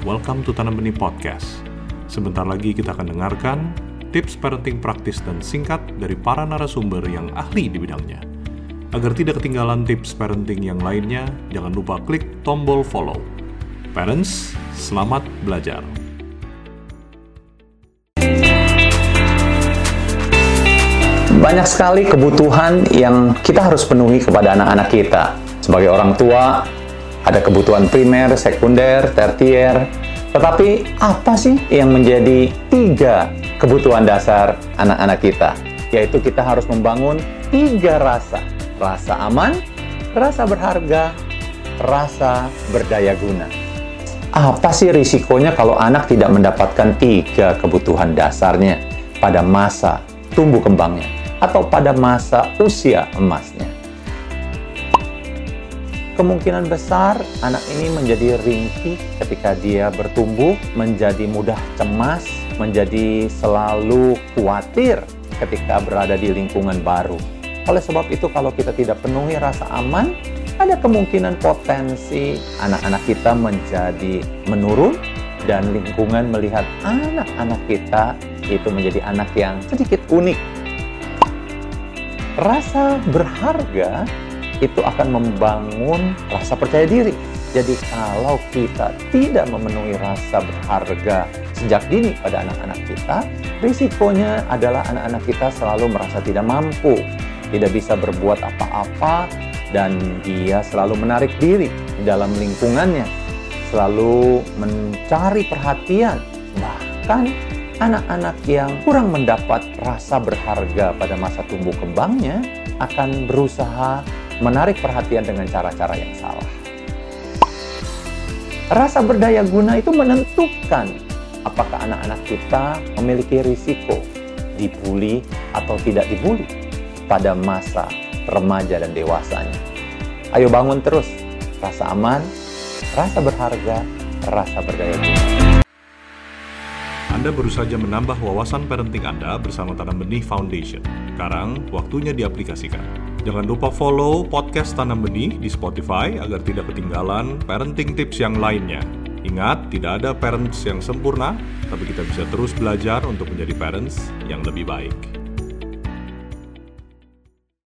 welcome to Tanam Benih Podcast. Sebentar lagi kita akan dengarkan tips parenting praktis dan singkat dari para narasumber yang ahli di bidangnya. Agar tidak ketinggalan tips parenting yang lainnya, jangan lupa klik tombol follow. Parents, selamat belajar. Banyak sekali kebutuhan yang kita harus penuhi kepada anak-anak kita. Sebagai orang tua, ada kebutuhan primer, sekunder, tertier. Tetapi apa sih yang menjadi tiga kebutuhan dasar anak-anak kita? Yaitu kita harus membangun tiga rasa. Rasa aman, rasa berharga, rasa berdaya guna. Apa sih risikonya kalau anak tidak mendapatkan tiga kebutuhan dasarnya pada masa tumbuh kembangnya atau pada masa usia emasnya? Kemungkinan besar anak ini menjadi ringkih ketika dia bertumbuh, menjadi mudah cemas, menjadi selalu khawatir ketika berada di lingkungan baru. Oleh sebab itu, kalau kita tidak penuhi rasa aman, ada kemungkinan potensi anak-anak kita menjadi menurun dan lingkungan melihat anak-anak kita itu menjadi anak yang sedikit unik. Rasa berharga itu akan membangun rasa percaya diri. Jadi kalau kita tidak memenuhi rasa berharga sejak dini pada anak-anak kita, risikonya adalah anak-anak kita selalu merasa tidak mampu, tidak bisa berbuat apa-apa, dan dia selalu menarik diri di dalam lingkungannya, selalu mencari perhatian, bahkan anak-anak yang kurang mendapat rasa berharga pada masa tumbuh kembangnya akan berusaha menarik perhatian dengan cara-cara yang salah. Rasa berdaya guna itu menentukan apakah anak-anak kita memiliki risiko dibully atau tidak dibully pada masa remaja dan dewasanya. Ayo bangun terus rasa aman, rasa berharga, rasa berdaya guna. Anda baru saja menambah wawasan parenting Anda bersama Tanam Benih Foundation. Sekarang, waktunya diaplikasikan. Jangan lupa follow podcast Tanam Benih di Spotify agar tidak ketinggalan parenting tips yang lainnya. Ingat, tidak ada parents yang sempurna, tapi kita bisa terus belajar untuk menjadi parents yang lebih baik.